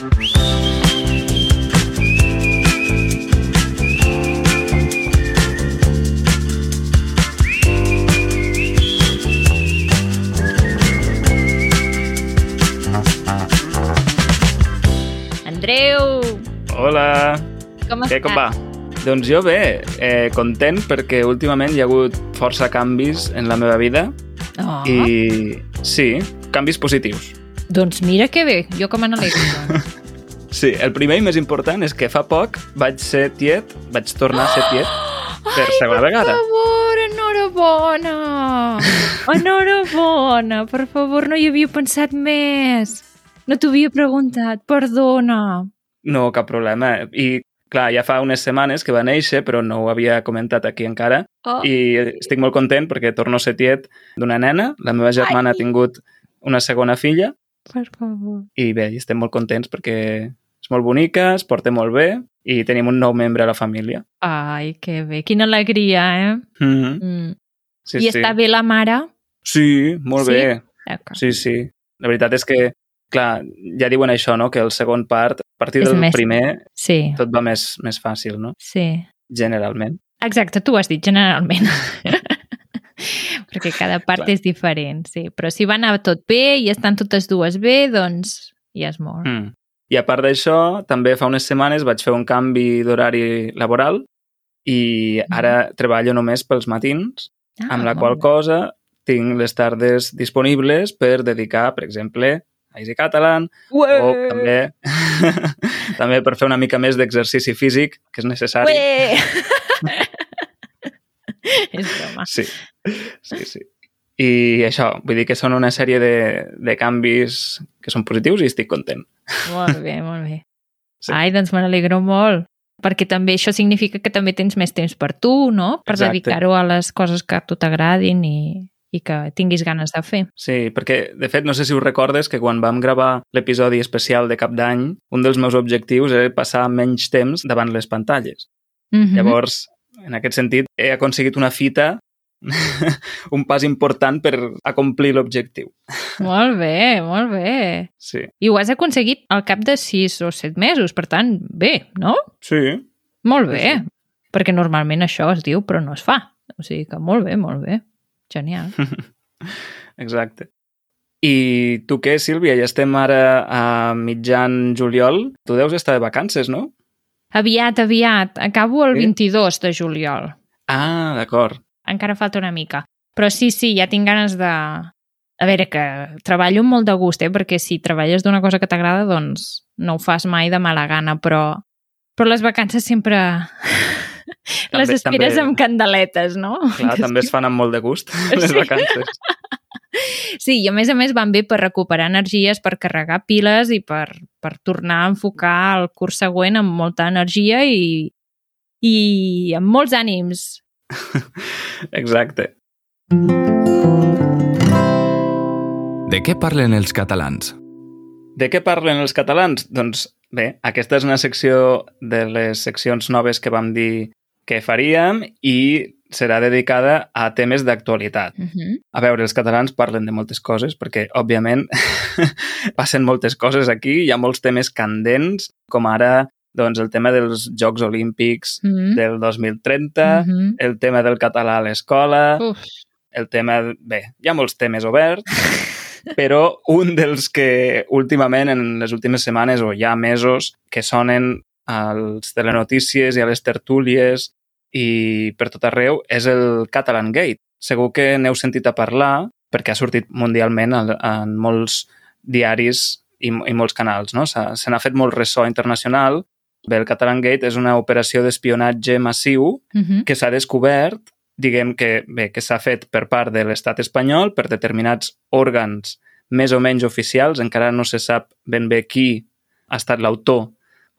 Andreu, Hola! com Què, estàs? com va? Doncs jo bé, eh, content perquè últimament hi ha hagut força canvis en la meva vida Oh, i sí, canvis positius. Doncs mira que bé, jo que me n'alegro. Sí, el primer i més important és que fa poc vaig ser tiet, vaig tornar a ser tiet per segona vegada. Per favor, enhorabona! Enhorabona! Per favor, no hi havia pensat més. No t'ho havia preguntat, perdona. No, cap problema. I clar, ja fa unes setmanes que va néixer, però no ho havia comentat aquí encara. Oh. I estic molt content perquè torno a ser tiet d'una nena. La meva germana Ai. ha tingut una segona filla Per favor. i bé, estem molt contents perquè és molt bonica, es porta molt bé i tenim un nou membre a la família. Ai, que bé. Quina alegria, eh? Mm -hmm. Mm. sí, I sí. està bé la mare? Sí, molt Sí? bé. Sí, sí. La veritat és que, clar, ja diuen això, no?, que el segon part, a partir És del més- primer, Sí, tot va més, més fàcil, no?, sí. generalment. Exacte, tu ho has dit generalment. Perquè cada part Clar. és diferent, sí. Però si va anar tot bé i estan totes dues bé, doncs ja és molt. Mm. I a part d'això, també fa unes setmanes vaig fer un canvi d'horari laboral i ara treballo només pels matins, Ah, amb la qual bé. cosa tinc les tardes disponibles per dedicar, per exemple, a Easy Catalan o també, també per fer una mica més d'exercici físic, que és necessari. Ué! és broma. Sí, sí, sí. I això, vull dir que són una sèrie de, de canvis que són positius i estic content. Molt bé, molt bé. Sí. Ai, doncs me n'alegro molt. Perquè també això significa que també tens més temps per tu, no? Per dedicar-ho a les coses que a tu t'agradin i, i que tinguis ganes de fer. Sí, perquè, de fet, no sé si us recordes que quan vam gravar l'episodi especial de cap d'any, un dels meus objectius era passar menys temps davant les pantalles. Mm -hmm. Llavors, en aquest sentit, he aconseguit una fita, un pas important per acomplir l'objectiu. Molt bé, molt bé. Sí, I ho has aconseguit al cap de 6 o 7 mesos, per tant, bé, no? sí, Molt bé, Sí, sí. perquè normalment això es diu però no es fa. O sigui que molt bé, molt bé. Genial. exacte. I tu què, Sílvia? Ja estem ara a mitjan juliol. Tu deus estar de vacances, no? Aviat, aviat. Acabo el Sí? 22 de juliol. Ah, d'acord. Encara falta una mica. Però sí, sí, ja tinc ganes de... A veure, que treballo amb molt de gust, eh? perquè si treballes d'una cosa que t'agrada, doncs no ho fas mai de mala gana, però, però les vacances sempre... les També- esperes també- amb candeletes, no? Clar, també es fan amb molt de gust, les Sí. vacances. Sí, i a més a més van bé per recuperar energies, per carregar piles i per, per tornar a enfocar el curs següent amb molta energia i, i amb molts ànims. Exacte. De què parlen els catalans? De què parlen els catalans? Doncs bé, aquesta és una secció de les seccions noves que vam dir que faríem i serà dedicada a temes d'actualitat. Uh -huh. A veure, els catalans parlen de moltes coses perquè, òbviament, passen moltes coses aquí. Hi ha molts temes candents, com ara doncs, el tema dels Jocs Olímpics Uh -huh. del 2030, Uh -huh. el tema del català a l'escola, el tema... Bé, hi ha molts temes oberts, però un dels que últimament, en les últimes setmanes o ja mesos, que sonen als telenotícies i a les tertúlies i per tot arreu, és el Catalan Gate. Segur que n'heu sentit a parlar perquè ha sortit mundialment en, molts diaris i, i molts canals. No? Se se n'ha fet molt ressò internacional. Bé, el Catalan Gate és una operació d'espionatge massiu Uh -huh. que s'ha descobert, diguem que bé, que s'ha fet per part de l'estat espanyol, per determinats òrgans més o menys oficials, encara no se sap ben bé qui ha estat l'autor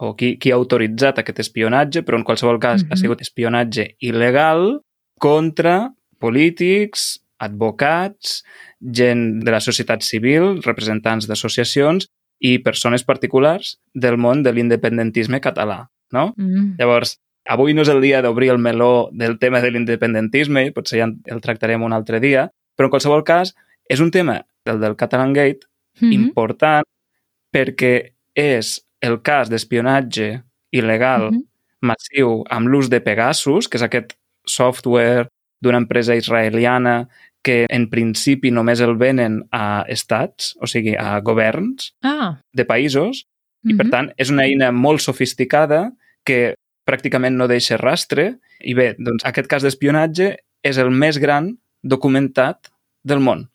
o qui, qui ha autoritzat aquest espionatge, però en qualsevol cas Mhm. ha sigut espionatge il·legal contra polítics, advocats, gent de la societat civil, representants d'associacions i persones particulars del món de l'independentisme català, no? Mm. Llavors, avui no és el dia d'obrir el meló del tema de l'independentisme, potser ja el tractarem un altre dia, però en qualsevol cas és un tema, el del Catalan Gate, Mhm. important perquè és el cas d'espionatge il·legal Mhm. massiu amb l'ús de Pegasus, que és aquest software d'una empresa israeliana que en principi només el venen a estats, o sigui, a governs Ah. de països, i per mhm. tant és una eina molt sofisticada que pràcticament no deixa rastre. I bé, doncs aquest cas d'espionatge és el més gran documentat del món.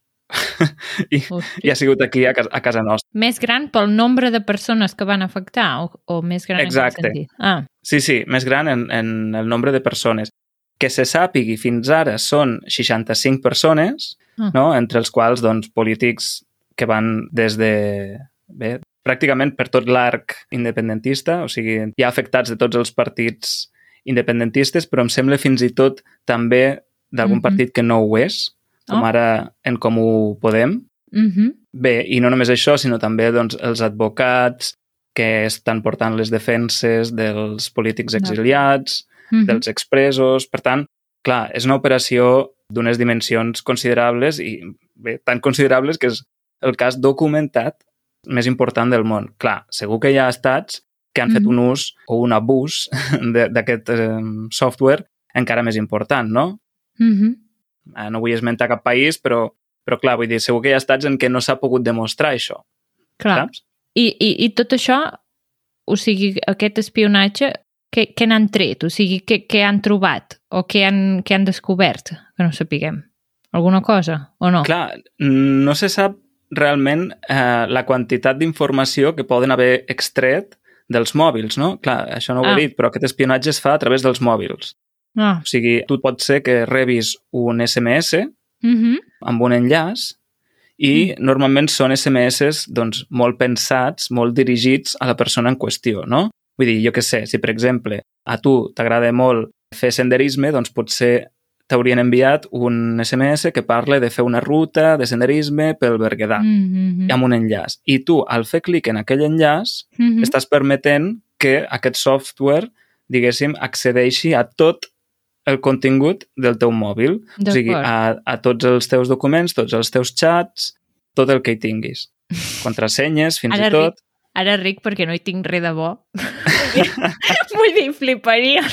I, Hosti. I ha sigut aquí a casa, a casa nostra. Més gran pel nombre de persones que van afectar o, o més gran Exacte. en sentit? Ah, Sí, sí, més gran en, en el nombre de persones. Que se sàpigui fins ara són 65 persones, Ah. no? entre els quals doncs, polítics que van des de... Bé, pràcticament per tot l'arc independentista, o sigui, hi ha afectats de tots els partits independentistes, però em sembla fins i tot també d'algun Mhm. partit que no ho és, com Oh. ara en Comú Podem. mhm. Bé, i no només això, sinó també doncs, els advocats que estan portant les defenses dels polítics exiliats, Mhm. dels expresos... Per tant, clar, és una operació d'unes dimensions considerables i bé, tan considerables que és el cas documentat més important del món. Clar, segur que hi ha estats que han fet Mhm. un ús o un abús d'aquest eh, software encara més important, no? Mhm. Eh, no vull esmentar cap país, però, però clar, vull dir, segur que hi ha estats en què no s'ha pogut demostrar això, Clar. saps? I, i, I tot això, o sigui, aquest espionatge, què, què n'han tret? O sigui, què, què han trobat? O què han, què han descobert? Que no sapiguem. Alguna cosa, o no? Clar, no se sap realment eh, la quantitat d'informació que poden haver extret dels mòbils, no? Clar, això no ho Ah. he dit, però aquest espionatge es fa a través dels mòbils. Ah. O sigui, tu pot ser que rebis un SMS Mhm. amb un enllaç i mm. normalment són SMS doncs, molt pensats, molt dirigits a la persona en qüestió, no? Vull dir, jo què sé, si per exemple a tu t'agrada molt fer senderisme, doncs potser t'haurien enviat un SMS que parla de fer una ruta de senderisme pel Berguedà, mm. Mhm. amb un enllaç. I tu, al fer clic en aquell enllaç, Mhm. estàs permetent que aquest software, diguéssim, accedeixi a tot el contingut del teu mòbil. O sigui, a, a tots els teus documents, tots els teus xats, tot el que hi tinguis. Contrasenyes, fins Ara i tot. ric, ara ric perquè no hi tinc res de bo. Vull dir, fliparien.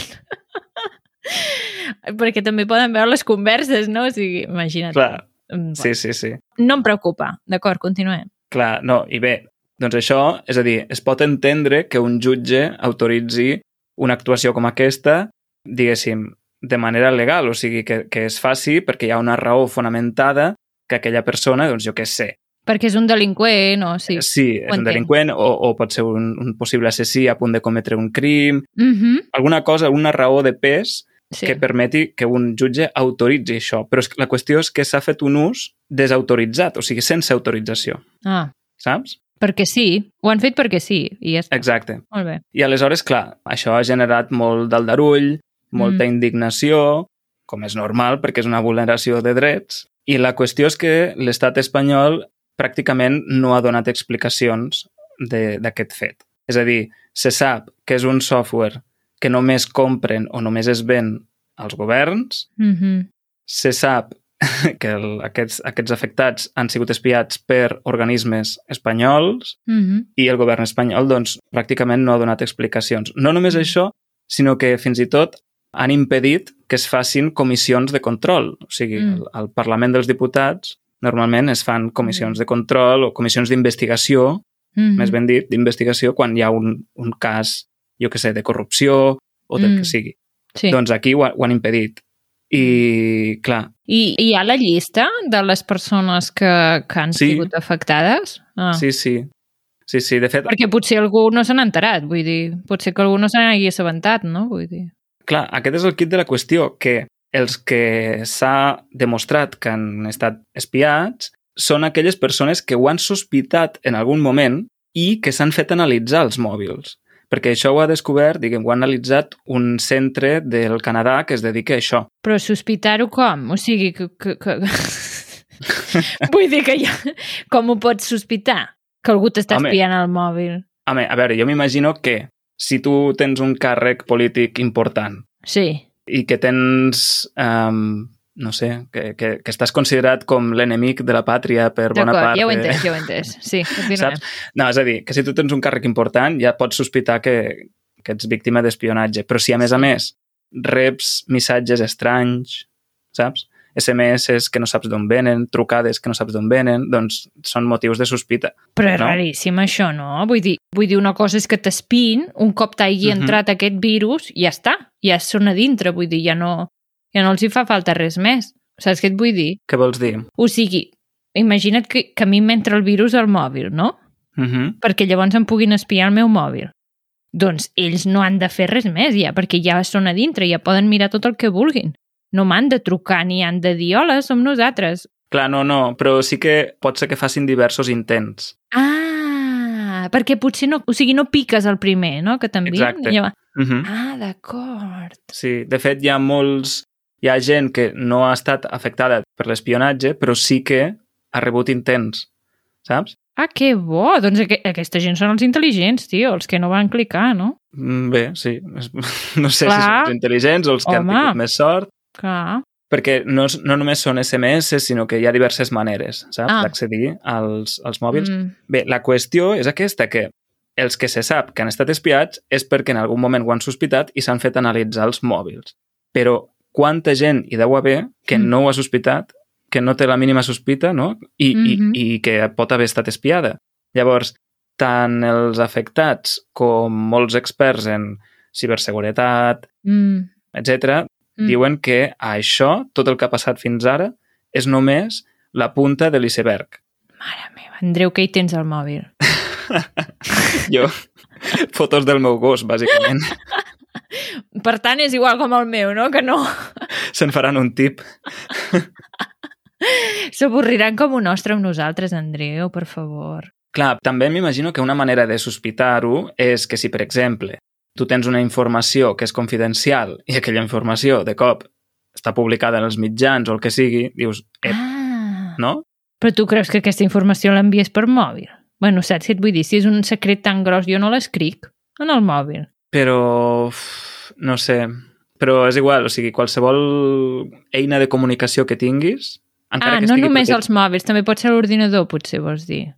perquè també poden veure les converses, no? O sigui, imagina't. Clar, Mm, sí, sí, sí. No em preocupa. D'acord, continuem. Clar, no, i bé, doncs això, és a dir, es pot entendre que un jutge autoritzi una actuació com aquesta, diguéssim, de manera legal, o sigui, que, que es faci perquè hi ha una raó fonamentada que aquella persona, doncs jo què sé, Perquè és un delinqüent o sí. sí, és un delinqüent o, o pot ser un, un possible assassí a punt de cometre un crim, Mm -hmm. alguna cosa, una raó de pes sí. que permeti que un jutge autoritzi això. Però és, que la qüestió és que s'ha fet un ús desautoritzat, o sigui, sense autorització, Ah, saps? perquè sí. Ho han fet perquè sí. I ja està. Exacte. Molt bé. I aleshores, clar, això ha generat molt d'aldarull, molta Mm. indignació, com és normal, perquè és una vulneració de drets, i la qüestió és que l'estat espanyol pràcticament no ha donat explicacions de- d'aquest fet. És a dir, se sap que és un software que només compren o només es ven als governs, Mm -hmm. se sap que el, aquests, aquests afectats han sigut espiats per organismes espanyols, Mm -hmm. i el govern espanyol doncs, pràcticament no ha donat explicacions. No només això, sinó que fins i tot han impedit que es facin comissions de control. O sigui, Mm. mm. al, Parlament dels Diputats normalment es fan comissions de control o comissions d'investigació, Mm -hmm. més ben dit, d'investigació quan hi ha un, un cas, jo que sé, de corrupció o del Mm. que sigui. Sí. Doncs aquí ho, ho han impedit. I, clar, I hi ha la llista de les persones que, que han Sí. sigut afectades? Ah. sí, sí. Sí, sí, de fet, Perquè potser algú no se n'ha enterat, vull dir, potser que algú no se n'hagi assabentat, no? Vull dir... Clar, aquest és el kit de la qüestió, que els que s'ha demostrat que han estat espiats són aquelles persones que ho han sospitat en algun moment i que s'han fet analitzar els mòbils. Perquè això ho ha descobert, diguem, ho ha analitzat un centre del Canadà que es dedica a això. Però sospitar-ho com? O sigui, que... que, que... vull dir que ja... Com ho pots sospitar? Que algú t'està espiant al mòbil. Home, a veure, jo m'imagino que si tu tens un càrrec polític important Sí. i que tens, um, no sé, que, que, que estàs considerat com l'enemic de la pàtria per bona D'acord, part. ja ho he de- entès, ja ho he entès. Sí, continuem. Saps? No, és a dir, que si tu tens un càrrec important ja pots sospitar que, que ets víctima d'espionatge. Però si a més a més reps missatges estranys, saps? SMS que no saps d'on venen, trucades que no saps d'on venen, doncs són motius de sospita. Però és no? raríssim això, no? Vull dir, vull dir, una cosa és que t'espin, un cop t'hagi Mhm. entrat aquest virus, ja està, ja són a dintre, vull dir, ja no, ja no els hi fa falta res més. Saps què et vull dir? Què vols dir? O sigui, imagina't que, que a mi m'entra el virus al mòbil, no? Uh -huh. Perquè llavors em puguin espiar el meu mòbil. Doncs ells no han de fer res més ja, perquè ja són a dintre, ja poden mirar tot el que vulguin. No m'han de trucar ni han de dir hola, som nosaltres. Clar, no, no, però sí que pot ser que facin diversos intents. Ah, perquè potser no... O sigui, no piques el primer, no? Que també... Exacte. Llavors... Uh -huh. Ah, d'acord. Sí, de fet hi ha molts... Hi ha gent que no ha estat afectada per l'espionatge, però sí que ha rebut intents, saps? Ah, que bo! Doncs aqu aquesta gent són els intel·ligents, tio, els que no van clicar, no? Mm, Bé, sí. No sé Clar. si són els intel·ligents o els que Home. han tingut més sort, Clar. perquè no, no només són SMS, sinó que hi ha diverses maneres, saps, Ah. d'accedir als, als mòbils. Mm. Bé, la qüestió és aquesta, que els que se sap que han estat espiats és perquè en algun moment ho han sospitat i s'han fet analitzar els mòbils. Però quanta gent hi deu haver que Mm. no ho ha sospitat, que no té la mínima sospita, no? I, Mhm. i, i que pot haver estat espiada. Llavors, tant els afectats com molts experts en ciberseguretat, Mm. etc., Mm. diuen que això, tot el que ha passat fins ara, és només la punta de l'iceberg. Mare meva, Andreu, què hi tens al mòbil? Jo, fotos del meu gos, bàsicament. Per tant, és igual com el meu, no? Que no Se'n faran un tip. s'avorriran com un ostre amb nosaltres, Andreu, per favor. Clar, també m'imagino que una manera de sospitar-ho és que si, per exemple, tu tens una informació que és confidencial i aquella informació, de cop, està publicada en els mitjans o el que sigui, dius, ep, Ah, no? però tu creus que aquesta informació l'envies per mòbil? Bueno, saps què et vull dir? Si és un secret tan gros, jo no l'escric en el mòbil. Però, no sé, però és igual, o sigui, qualsevol eina de comunicació que tinguis, encara ah, que no només protegida- els mòbils, també pot ser l'ordinador, potser, vols dir.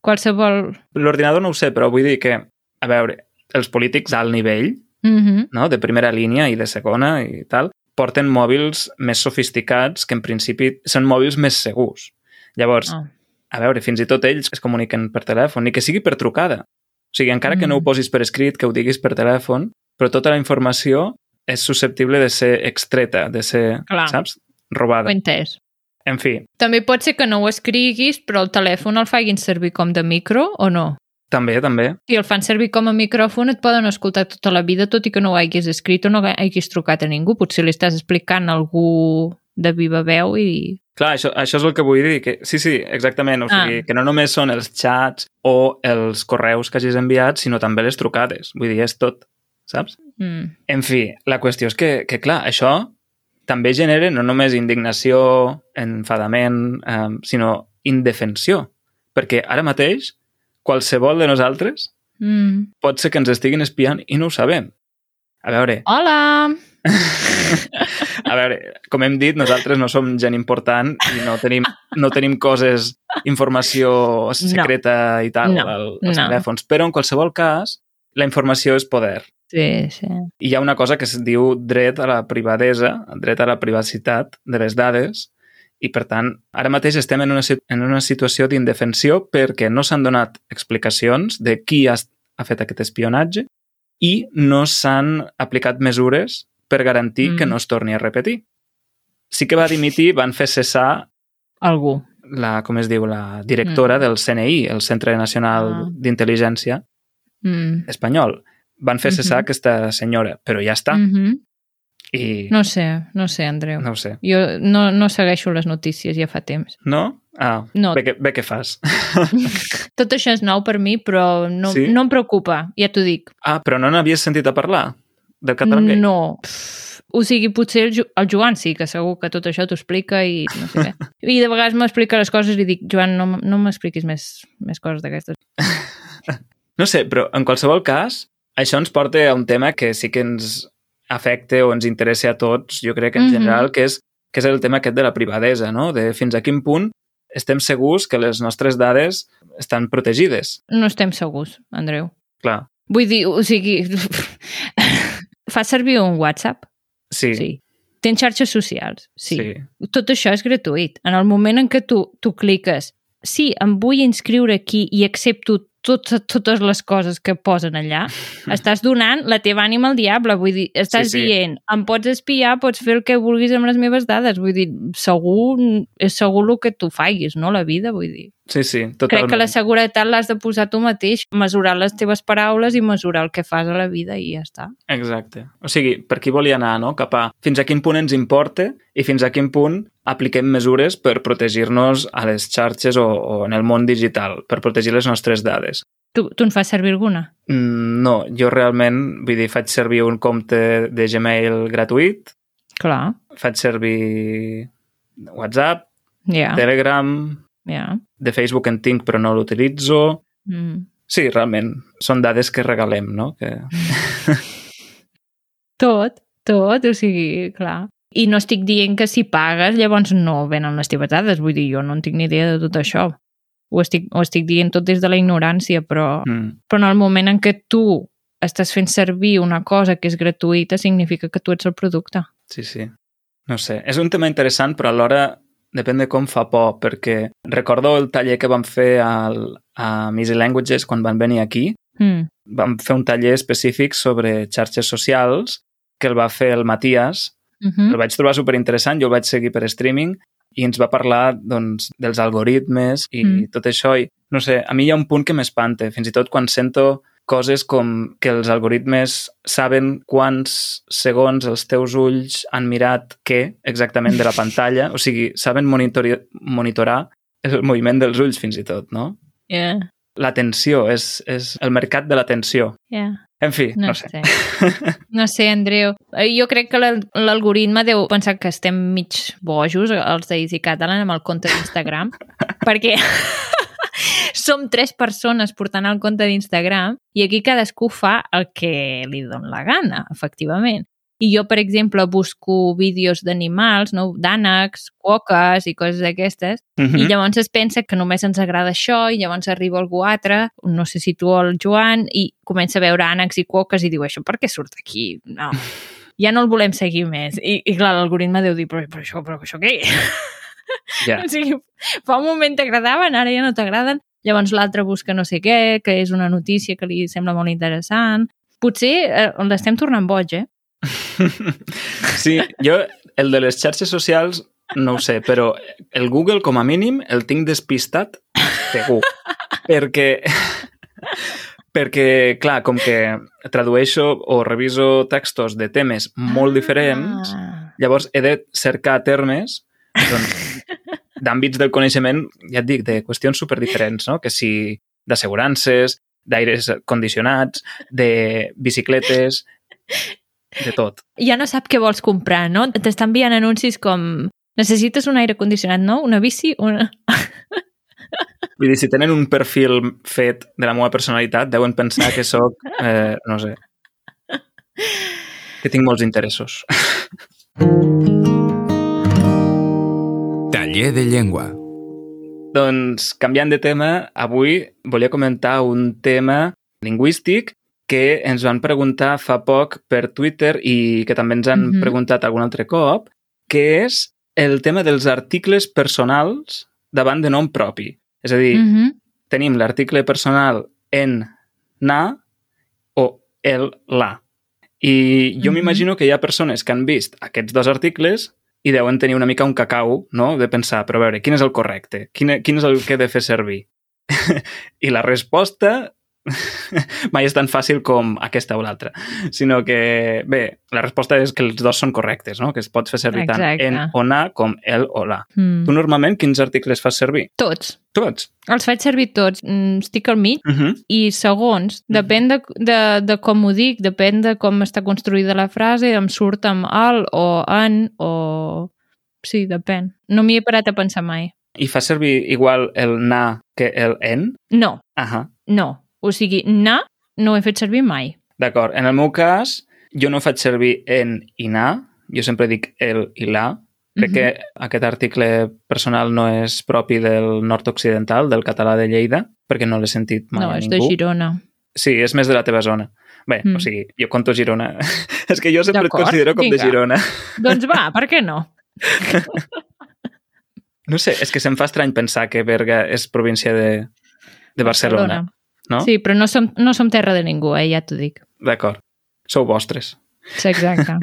Qualsevol... L'ordinador no ho sé, però vull dir que, a veure, els polítics d'alt nivell, Mm no? de primera línia i de segona i tal, porten mòbils més sofisticats que en principi són mòbils més segurs. Llavors, ah. a veure, fins i tot ells es comuniquen per telèfon, ni que sigui per trucada. O sigui, encara que no ho Mm. posis per escrit, que ho diguis per telèfon, però tota la informació és susceptible de ser extreta, de ser, Clar. saps? Ho Robada. entès. En fi, També pot ser que no ho escriguis, però el telèfon el facin servir com de micro o no? També, també. Si el fan servir com a micròfon et poden escoltar tota la vida, tot i que no ho hagis escrit o no hagis trucat a ningú. Potser li estàs explicant a algú de viva veu i... Clar, això, això és el que vull dir. Que, sí, sí, exactament. O Ah. sigui, que no només són els xats o els correus que hagis enviat, sinó també les trucades. Vull dir, és tot, saps? Mm. En fi, la qüestió és que, que clar, això també genera no només indignació, enfadament, eh, sinó indefensió. Perquè ara mateix, qualsevol de nosaltres Mm. pot ser que ens estiguin espiant i no ho sabem. A veure, Hola! a veure, com hem dit, nosaltres no som gent important i no tenim, no tenim coses, informació secreta i tal No, al- als no. telèfons. Però en qualsevol cas, la informació és poder. Sí, sí. I hi ha una cosa que es diu dret a la privadesa, dret a la privacitat de les dades, i per tant, ara mateix estem en una, en una situació d'indefensió perquè no s'han donat explicacions de qui ha, ha fet aquest espionatge i no s'han aplicat mesures per garantir Mm. mm. que no es torni a repetir. Sí que va dimitir, van fer cessar Algú. la, com es diu, la directora Mm. del CNI, el Centre Nacional Ah. d'Intel·ligència Mm. espanyol. Van fer cessar Mhm. aquesta senyora, però ja està. Mm -hmm. I No sé, no sé, Andreu. no sé. Jo no, no segueixo les notícies ja fa temps. No? Ah, No. bé, que, bé que fas. Tot això és nou per mi, però no, Sí? no em preocupa, ja t'ho dic. Ah, però no n'havies sentit a parlar del català gay? No. Pff, O sigui, potser el, Jo- el Joan sí, que segur que tot això t'ho explica i no sé què. I de vegades m'explica les coses i dic, Joan, no, no m'expliquis més, més coses d'aquestes. No sé, però en qualsevol cas, això ens porta a un tema que sí que ens afecta o ens interessa a tots, jo crec que en Mhm. general, que és que és el tema aquest de la privadesa, no? De fins a quin punt estem segurs que les nostres dades estan protegides. No estem segurs, Andreu. Clar, Vull dir, o sigui... Fa servir un WhatsApp? sí. Sí. Tens xarxes socials? Sí. Sí. Tot això és gratuït. En el moment en què tu, tu cliques sí, em vull inscriure aquí i accepto tot, totes les coses que posen allà, estàs donant la teva ànima al diable, vull dir, estàs Sí, sí. dient, em pots espiar, pots fer el que vulguis amb les meves dades, vull dir, segur, és segur el que tu faiguis, no?, la vida, vull dir. Sí, sí, Crec totalment. que la seguretat l'has de posar tu mateix, mesurar les teves paraules i mesurar el que fas a la vida i ja està. Exacte. O sigui, per aquí volia anar, no? Cap a fins a quin punt ens importa i fins a quin punt apliquem mesures per protegir-nos a les xarxes o, o en el món digital, per protegir les nostres dades. Tu, tu en fas servir alguna? Mm, no, jo realment, vull dir, faig servir un compte de Gmail gratuït, Clar, faig servir WhatsApp, ja, Telegram, ja. de Facebook en tinc però no l'utilitzo. Mm. Sí, realment, són dades que regalem, no? Que... Tot, tot, o sigui, clar. I no estic dient que si pagues llavors no venen les teves dades, vull dir, jo no en tinc ni idea de tot això. Ho estic, ho estic dient tot des de la ignorància, però, Mm. però en el moment en què tu estàs fent servir una cosa que és gratuïta significa que tu ets el producte. Sí, sí. No sé, és un tema interessant, però alhora depèn de com fa por, perquè recordo el taller que vam fer al, a Easy Languages quan van venir aquí. Mm. Vam fer un taller específic sobre xarxes socials que el va fer el Matías. Uh El -huh. vaig trobar super interessant, jo el vaig seguir per streaming i ens va parlar doncs, dels algoritmes i Mm. tot això. I, no sé, a mi hi ha un punt que m'espanta, fins i tot quan sento coses com que els algoritmes saben quants segons els teus ulls han mirat què exactament de la pantalla, o sigui, saben monitori- monitorar el moviment dels ulls fins i tot, no? Yeah, L'atenció, és, és el mercat de l'atenció. yeah. En fi, No, no, sé. sé. No sé, Andreu. Eh, Jo crec que l'al- l'algoritme deu pensar que estem mig bojos, els d'Easy Catalan, amb el compte d'Instagram, perquè som tres persones portant el compte d'Instagram i aquí cadascú fa el que li dona la gana, efectivament. I jo, per exemple, busco vídeos d'animals, no? d'ànecs, quoques i coses d'aquestes, Mhm. i llavors es pensa que només ens agrada això i llavors arriba algú altre, no sé si tu o el Joan, i comença a veure ànecs i quoques i diu això per què surt aquí? No, ja no el volem seguir més. I, i clar, l'algoritme deu dir però, però això, però això què? Ja. O sigui, fa un moment t'agradaven, ara ja no t'agraden. Llavors l'altre busca no sé què, que és una notícia que li sembla molt interessant. Potser eh, l'estem tornant boig, eh? Sí, jo el de les xarxes socials no ho sé, però el Google com a mínim el tinc despistat segur. perquè perquè, clar, com que tradueixo o reviso textos de temes molt diferents, Ah. llavors he de cercar termes doncs, d'àmbits del coneixement, ja et dic, de qüestions superdiferents, no? Que si d'assegurances, d'aires condicionats, de bicicletes, de tot. ja no sap què vols comprar, no? T'estan enviant anuncis com necessites un aire condicionat, no? Una bici? Una... Vull dir, si tenen un perfil fet de la meva personalitat, deuen pensar que sóc, eh, no sé, que tinc molts interessos. Taller de llengua. doncs, canviant de tema, avui volia comentar un tema lingüístic que ens van preguntar fa poc per Twitter i que també ens han Mhm. preguntat algun altre cop, que és el tema dels articles personals davant de nom propi. És a dir, Mm -hmm. tenim l'article personal en na o el la. I jo Mhm. m'imagino que hi ha persones que han vist aquests dos articles i deuen tenir una mica un cacau, no?, de pensar, però a veure, quin és el correcte? Quin, quin és el que he de fer servir? I la resposta mai és tan fàcil com aquesta o l'altra, sinó que, bé, la resposta és que els dos són correctes, no?, que es pot fer servir tant Exacte. en o na com el o la. Mm. Tu normalment quins articles fas servir? Tots. Tots. Els faig servir tots. Mm, estic al mig Uh -huh. i segons, depèn de, de, de com ho dic, depèn de com està construïda la frase, em surt amb el o en o... Sí, depèn. No m'hi he parat a pensar mai. I fa servir igual el na que el en? No, Ahà, no. O sigui, na no ho he fet servir mai. d'acord. En el meu cas, jo no faig servir en i na, jo sempre dic el i la, Crec que aquest article personal no és propi del nord-occidental, del català de Lleida, perquè no l'he sentit mai No, a és ningú. de Girona. Sí, és més de la teva zona. Bé, Mm. o sigui, jo conto Girona. és que jo sempre et considero com de vinga. Girona. Doncs va, per què no? No sé, és que se'm fa estrany pensar que Berga és província de, de Barcelona, no? Sí, però no som, no som terra de ningú, eh? ja t'ho dic. D'acord. Sou vostres. Sí, exacte.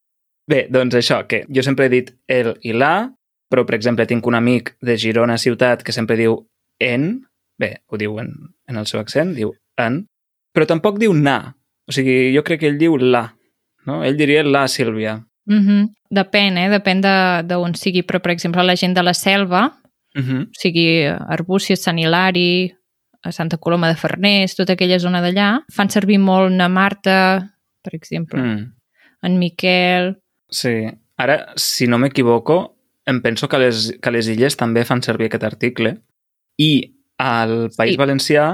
Bé, doncs això, que jo sempre he dit el i la, però, per exemple, tinc un amic de Girona ciutat que sempre diu en, bé, ho diu en, en el seu accent, diu en, però tampoc diu na. O sigui, jo crec que ell diu la, no? Ell diria la Sílvia. Mm -hmm. Depèn, eh? Depèn de- d'on sigui, però, per exemple, la gent de la selva, Uh -huh. o sigui, Arbúcies, Sant Hilari, a Santa Coloma de Farners, tota aquella zona d'allà, fan servir molt na Marta, per exemple, mm. en Miquel... Sí. Ara, si no m'equivoco, em penso que les, que les illes també fan servir aquest article i al País Sí. Valencià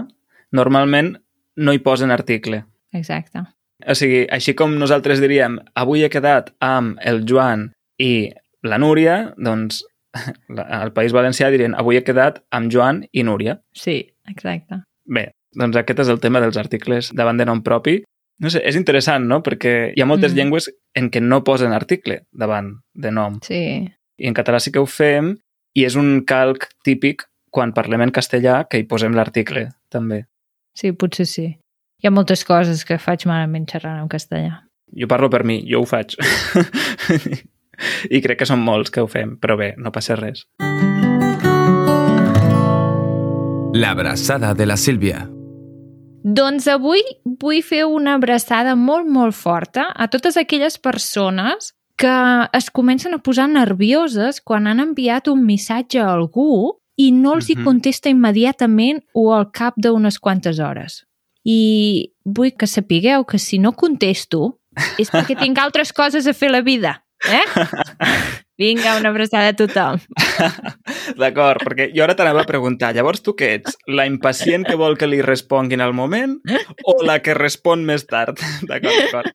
normalment no hi posen article. Exacte. O sigui, així com nosaltres diríem avui he quedat amb el Joan i la Núria, doncs al País Valencià dirien avui he quedat amb Joan i Núria. Sí, exacte. Bé, doncs aquest és el tema dels articles davant de nom propi. No sé, és interessant, no? Perquè hi ha moltes Mm. mm. llengües en què no posen article davant de nom. Sí, I en català sí que ho fem i és un calc típic quan parlem en castellà que hi posem l'article, també. sí, potser sí. Hi ha moltes coses que faig malament xerrant en castellà. Jo parlo per mi, jo ho faig. I crec que són molts que ho fem, però bé, no passa res. La abraçada de la Sílvia. Doncs avui vull fer una abraçada molt, molt forta a totes aquelles persones que es comencen a posar nervioses quan han enviat un missatge a algú i no els hi Mhm. contesta immediatament o al cap d'unes quantes hores. I vull que sapigueu que si no contesto és perquè tinc altres coses a fer a la vida. Eh? Vinga, una abraçada a tothom. D'acord, perquè jo ara t'anava a preguntar, llavors tu què ets? La impacient que vol que li responguin al moment o la que respon més tard? D'acord, d'acord.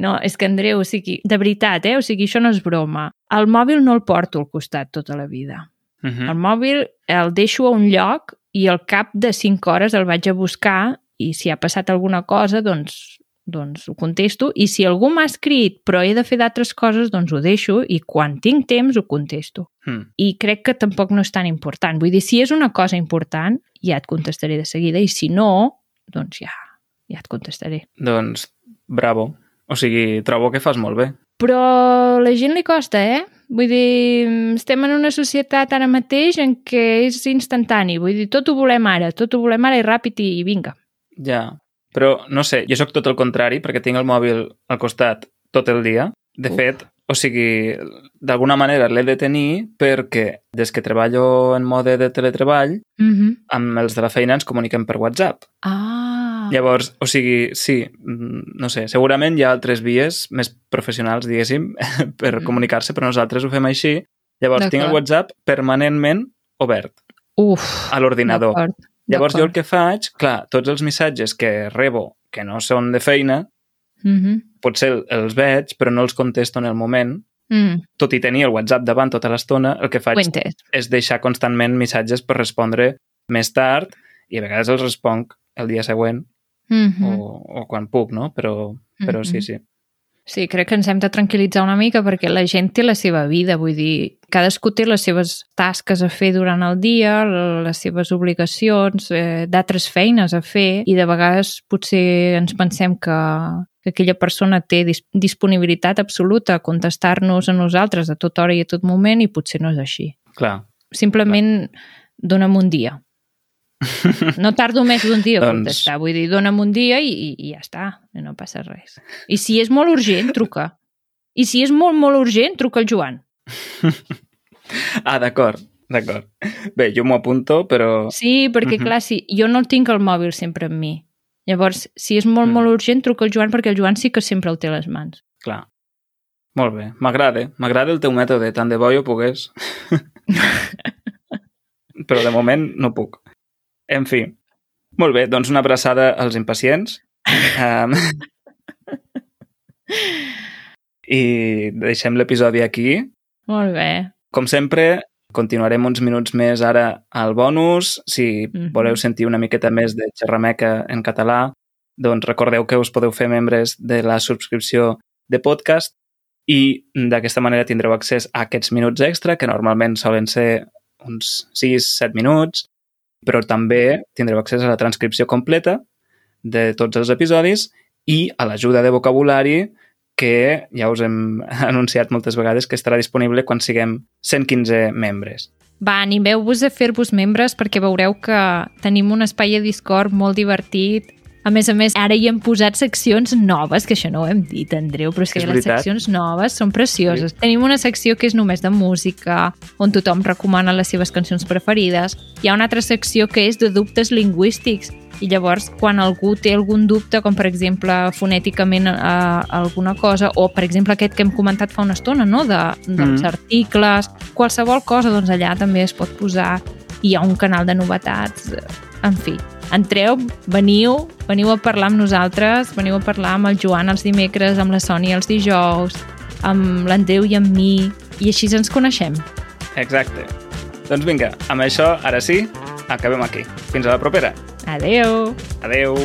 No, és que Andreu, o sigui, de veritat, eh? O sigui, això no és broma. El mòbil no el porto al costat tota la vida. Uh El -huh. mòbil el deixo a un lloc i al cap de 5 hores el vaig a buscar i si ha passat alguna cosa, doncs, doncs ho contesto. I si algú m'ha escrit però he de fer d'altres coses, doncs ho deixo i quan tinc temps ho contesto. Mm. I crec que tampoc no és tan important. Vull dir, si és una cosa important, ja et contestaré de seguida i si no, doncs ja, ja et contestaré. Doncs, bravo. O sigui, trobo que fas molt bé. Però a la gent li costa, eh? Vull dir, estem en una societat ara mateix en què és instantani. Vull dir, tot ho volem ara, tot ho volem ara i ràpid i, i vinga. Ja. Però, no sé, jo sóc tot el contrari perquè tinc el mòbil al costat tot el dia. De Uf. fet, o sigui, d'alguna manera l'he de tenir perquè des que treballo en mode de teletreball, Mm -hmm. amb els de la feina ens comuniquem per WhatsApp. Ah, Llavors, o sigui, sí, mm, no sé, segurament hi ha altres vies més professionals, diguéssim, per Mhm. comunicar-se, però nosaltres ho fem així. Llavors, tinc el. WhatsApp permanentment obert uf. a l'ordinador. Llavors, jo el que faig, clar, tots els missatges que rebo que no són de feina, Mhm. potser els veig, però no els contesto en el moment. Mm, Tot i tenir el WhatsApp davant tota l'estona, el que faig és deixar constantment missatges per respondre més tard i a vegades els responc el dia següent Mm o, o quan puc, no? Però, però sí, Mhm. sí. Sí, crec que ens hem de tranquil·litzar una mica perquè la gent té la seva vida, vull dir, cadascú té les seves tasques a fer durant el dia, les seves obligacions, eh, d'altres feines a fer i de vegades potser ens pensem que, que aquella persona té dis disponibilitat absoluta a contestar-nos a nosaltres a tota hora i a tot moment i potser no és així. Clar. Simplement dona'm un dia. No tardo més d'un dia a Doncs- contestar. Vull dir, dona'm un dia i, i, i ja està. No passa res. I si és molt urgent, truca. I si és molt, molt urgent, truca el Joan. Ah, d'acord, d'acord. Bé, jo m'ho apunto, però... Sí, perquè, clar, si, jo no tinc el mòbil sempre amb mi. Llavors, si és molt, Mm. molt urgent, truca el Joan perquè el Joan sí que sempre el té a les mans. Clar. Molt bé. M'agrada. M'agrada el teu mètode. Tant de bo jo pogués. però de moment no puc. En fi. Molt bé, doncs una abraçada als impacients. Um, I deixem l'episodi aquí. Molt bé. Com sempre, continuarem uns minuts més ara al bonus. Si Mhm. voleu sentir una miqueta més de xerrameca en català, doncs recordeu que us podeu fer membres de la subscripció de podcast i d'aquesta manera tindreu accés a aquests minuts extra, que normalment solen ser uns 6-7 minuts, però també tindreu accés a la transcripció completa de tots els episodis i a l'ajuda de vocabulari que ja us hem anunciat moltes vegades que estarà disponible quan siguem 115 membres. Va, animeu-vos a fer-vos membres perquè veureu que tenim un espai a Discord molt divertit. A més a més, ara hi hem posat seccions noves, que això no ho hem dit, Andreu, però és que És les veritat. seccions noves són precioses. Tenim una secció que és només de música, on tothom recomana les seves cançons preferides. Hi ha una altra secció que és de dubtes lingüístics, i llavors quan algú té algun dubte, com per exemple fonèticament eh, alguna cosa, o per exemple aquest que hem comentat fa una estona, no? de, dels Mm. articles, qualsevol cosa, doncs allà també es pot posar. Hi ha un canal de novetats, eh, en fi. Entreu, veniu, veniu a parlar amb nosaltres, veniu a parlar amb el Joan els dimecres, amb la Sònia els dijous, amb l'Andreu i amb mi, i així ens coneixem. Exacte. Doncs vinga, amb això, ara sí, acabem aquí. Fins a la propera. Adeu! Adeu!